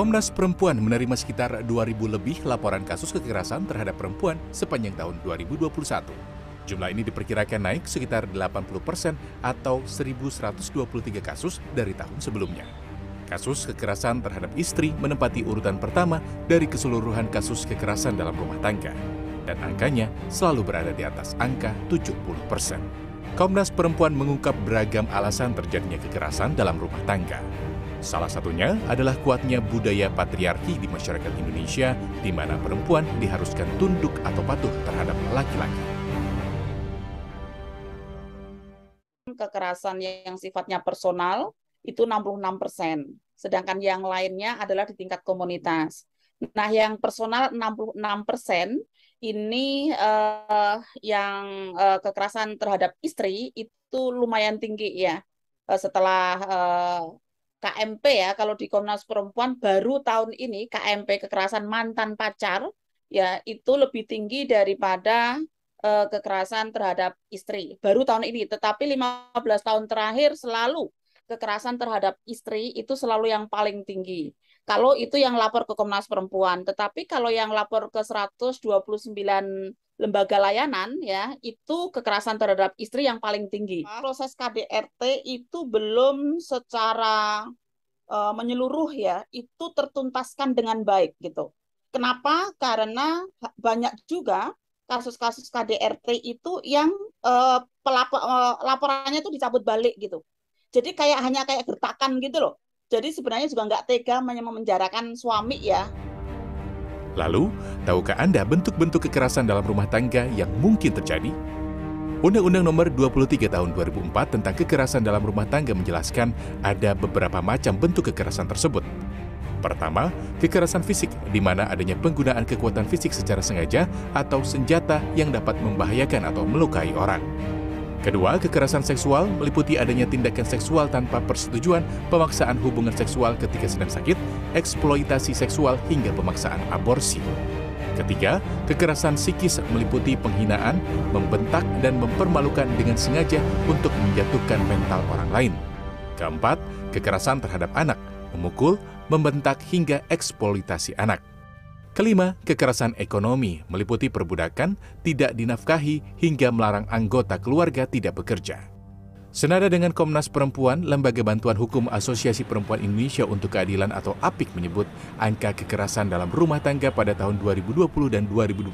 Komnas Perempuan menerima sekitar 2.000 lebih laporan kasus kekerasan terhadap perempuan sepanjang tahun 2021. Jumlah ini diperkirakan naik sekitar 80 persen atau 1.123 kasus dari tahun sebelumnya. Kasus kekerasan terhadap istri menempati urutan pertama dari keseluruhan kasus kekerasan dalam rumah tangga. Dan angkanya selalu berada di atas angka 70 persen. Komnas Perempuan mengungkap beragam alasan terjadinya kekerasan dalam rumah tangga. Salah satunya adalah kuatnya budaya patriarki di masyarakat Indonesia di mana perempuan diharuskan tunduk atau patuh terhadap laki-laki. Kekerasan yang sifatnya personal itu 66 persen, sedangkan yang lainnya adalah di tingkat komunitas. Nah, yang personal 66 persen ini uh, yang uh, kekerasan terhadap istri itu lumayan tinggi ya. Uh, setelah uh, KMP ya, kalau di Komnas Perempuan baru tahun ini KMP kekerasan mantan pacar ya itu lebih tinggi daripada uh, kekerasan terhadap istri. Baru tahun ini, tetapi 15 tahun terakhir selalu kekerasan terhadap istri itu selalu yang paling tinggi. Kalau itu yang lapor ke Komnas Perempuan, tetapi kalau yang lapor ke 129 lembaga layanan ya itu kekerasan terhadap istri yang paling tinggi. Proses KDRT itu belum secara uh, menyeluruh ya itu tertuntaskan dengan baik gitu. Kenapa? Karena banyak juga kasus-kasus KDRT itu yang uh, pelapor, uh, laporannya itu dicabut balik gitu. Jadi kayak hanya kayak gertakan gitu loh. Jadi sebenarnya juga nggak tega memenjarakan suami ya Lalu, tahukah Anda bentuk-bentuk kekerasan dalam rumah tangga yang mungkin terjadi? Undang-Undang Nomor 23 Tahun 2004 tentang kekerasan dalam rumah tangga menjelaskan ada beberapa macam bentuk kekerasan tersebut. Pertama, kekerasan fisik, di mana adanya penggunaan kekuatan fisik secara sengaja atau senjata yang dapat membahayakan atau melukai orang. Kedua, kekerasan seksual meliputi adanya tindakan seksual tanpa persetujuan, pemaksaan hubungan seksual ketika sedang sakit, eksploitasi seksual hingga pemaksaan aborsi. Ketiga, kekerasan psikis meliputi penghinaan, membentak, dan mempermalukan dengan sengaja untuk menjatuhkan mental orang lain. Keempat, kekerasan terhadap anak, memukul, membentak, hingga eksploitasi anak. Kelima, kekerasan ekonomi meliputi perbudakan, tidak dinafkahi, hingga melarang anggota keluarga tidak bekerja. Senada dengan Komnas Perempuan, Lembaga Bantuan Hukum Asosiasi Perempuan Indonesia untuk Keadilan atau APIK menyebut angka kekerasan dalam rumah tangga pada tahun 2020 dan 2021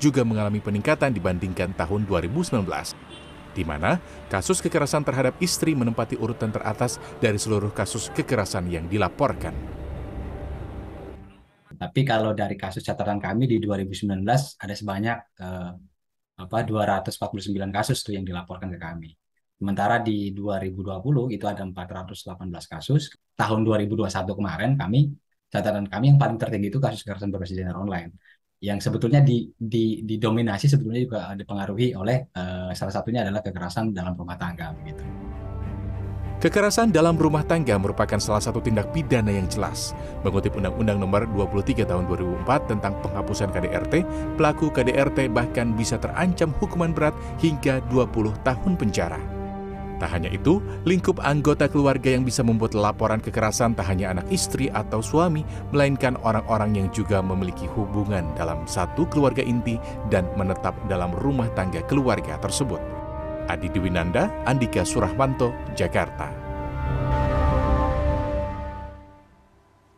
juga mengalami peningkatan dibandingkan tahun 2019 di mana kasus kekerasan terhadap istri menempati urutan teratas dari seluruh kasus kekerasan yang dilaporkan. Tapi kalau dari kasus catatan kami di 2019 ada sebanyak eh, apa 249 kasus tuh yang dilaporkan ke kami. Sementara di 2020 itu ada 418 kasus. Tahun 2021 kemarin kami catatan kami yang paling tertinggi itu kasus kekerasan berbasis gender online yang sebetulnya di, di, didominasi sebetulnya juga dipengaruhi oleh uh, salah satunya adalah kekerasan dalam rumah tangga begitu. Kekerasan dalam rumah tangga merupakan salah satu tindak pidana yang jelas. Mengutip Undang-Undang Nomor 23 Tahun 2004 tentang penghapusan KDRT, pelaku KDRT bahkan bisa terancam hukuman berat hingga 20 tahun penjara. Tak hanya itu, lingkup anggota keluarga yang bisa membuat laporan kekerasan tak hanya anak istri atau suami, melainkan orang-orang yang juga memiliki hubungan dalam satu keluarga inti dan menetap dalam rumah tangga keluarga tersebut. Adi Dwinanda, Andika Surahmanto, Jakarta.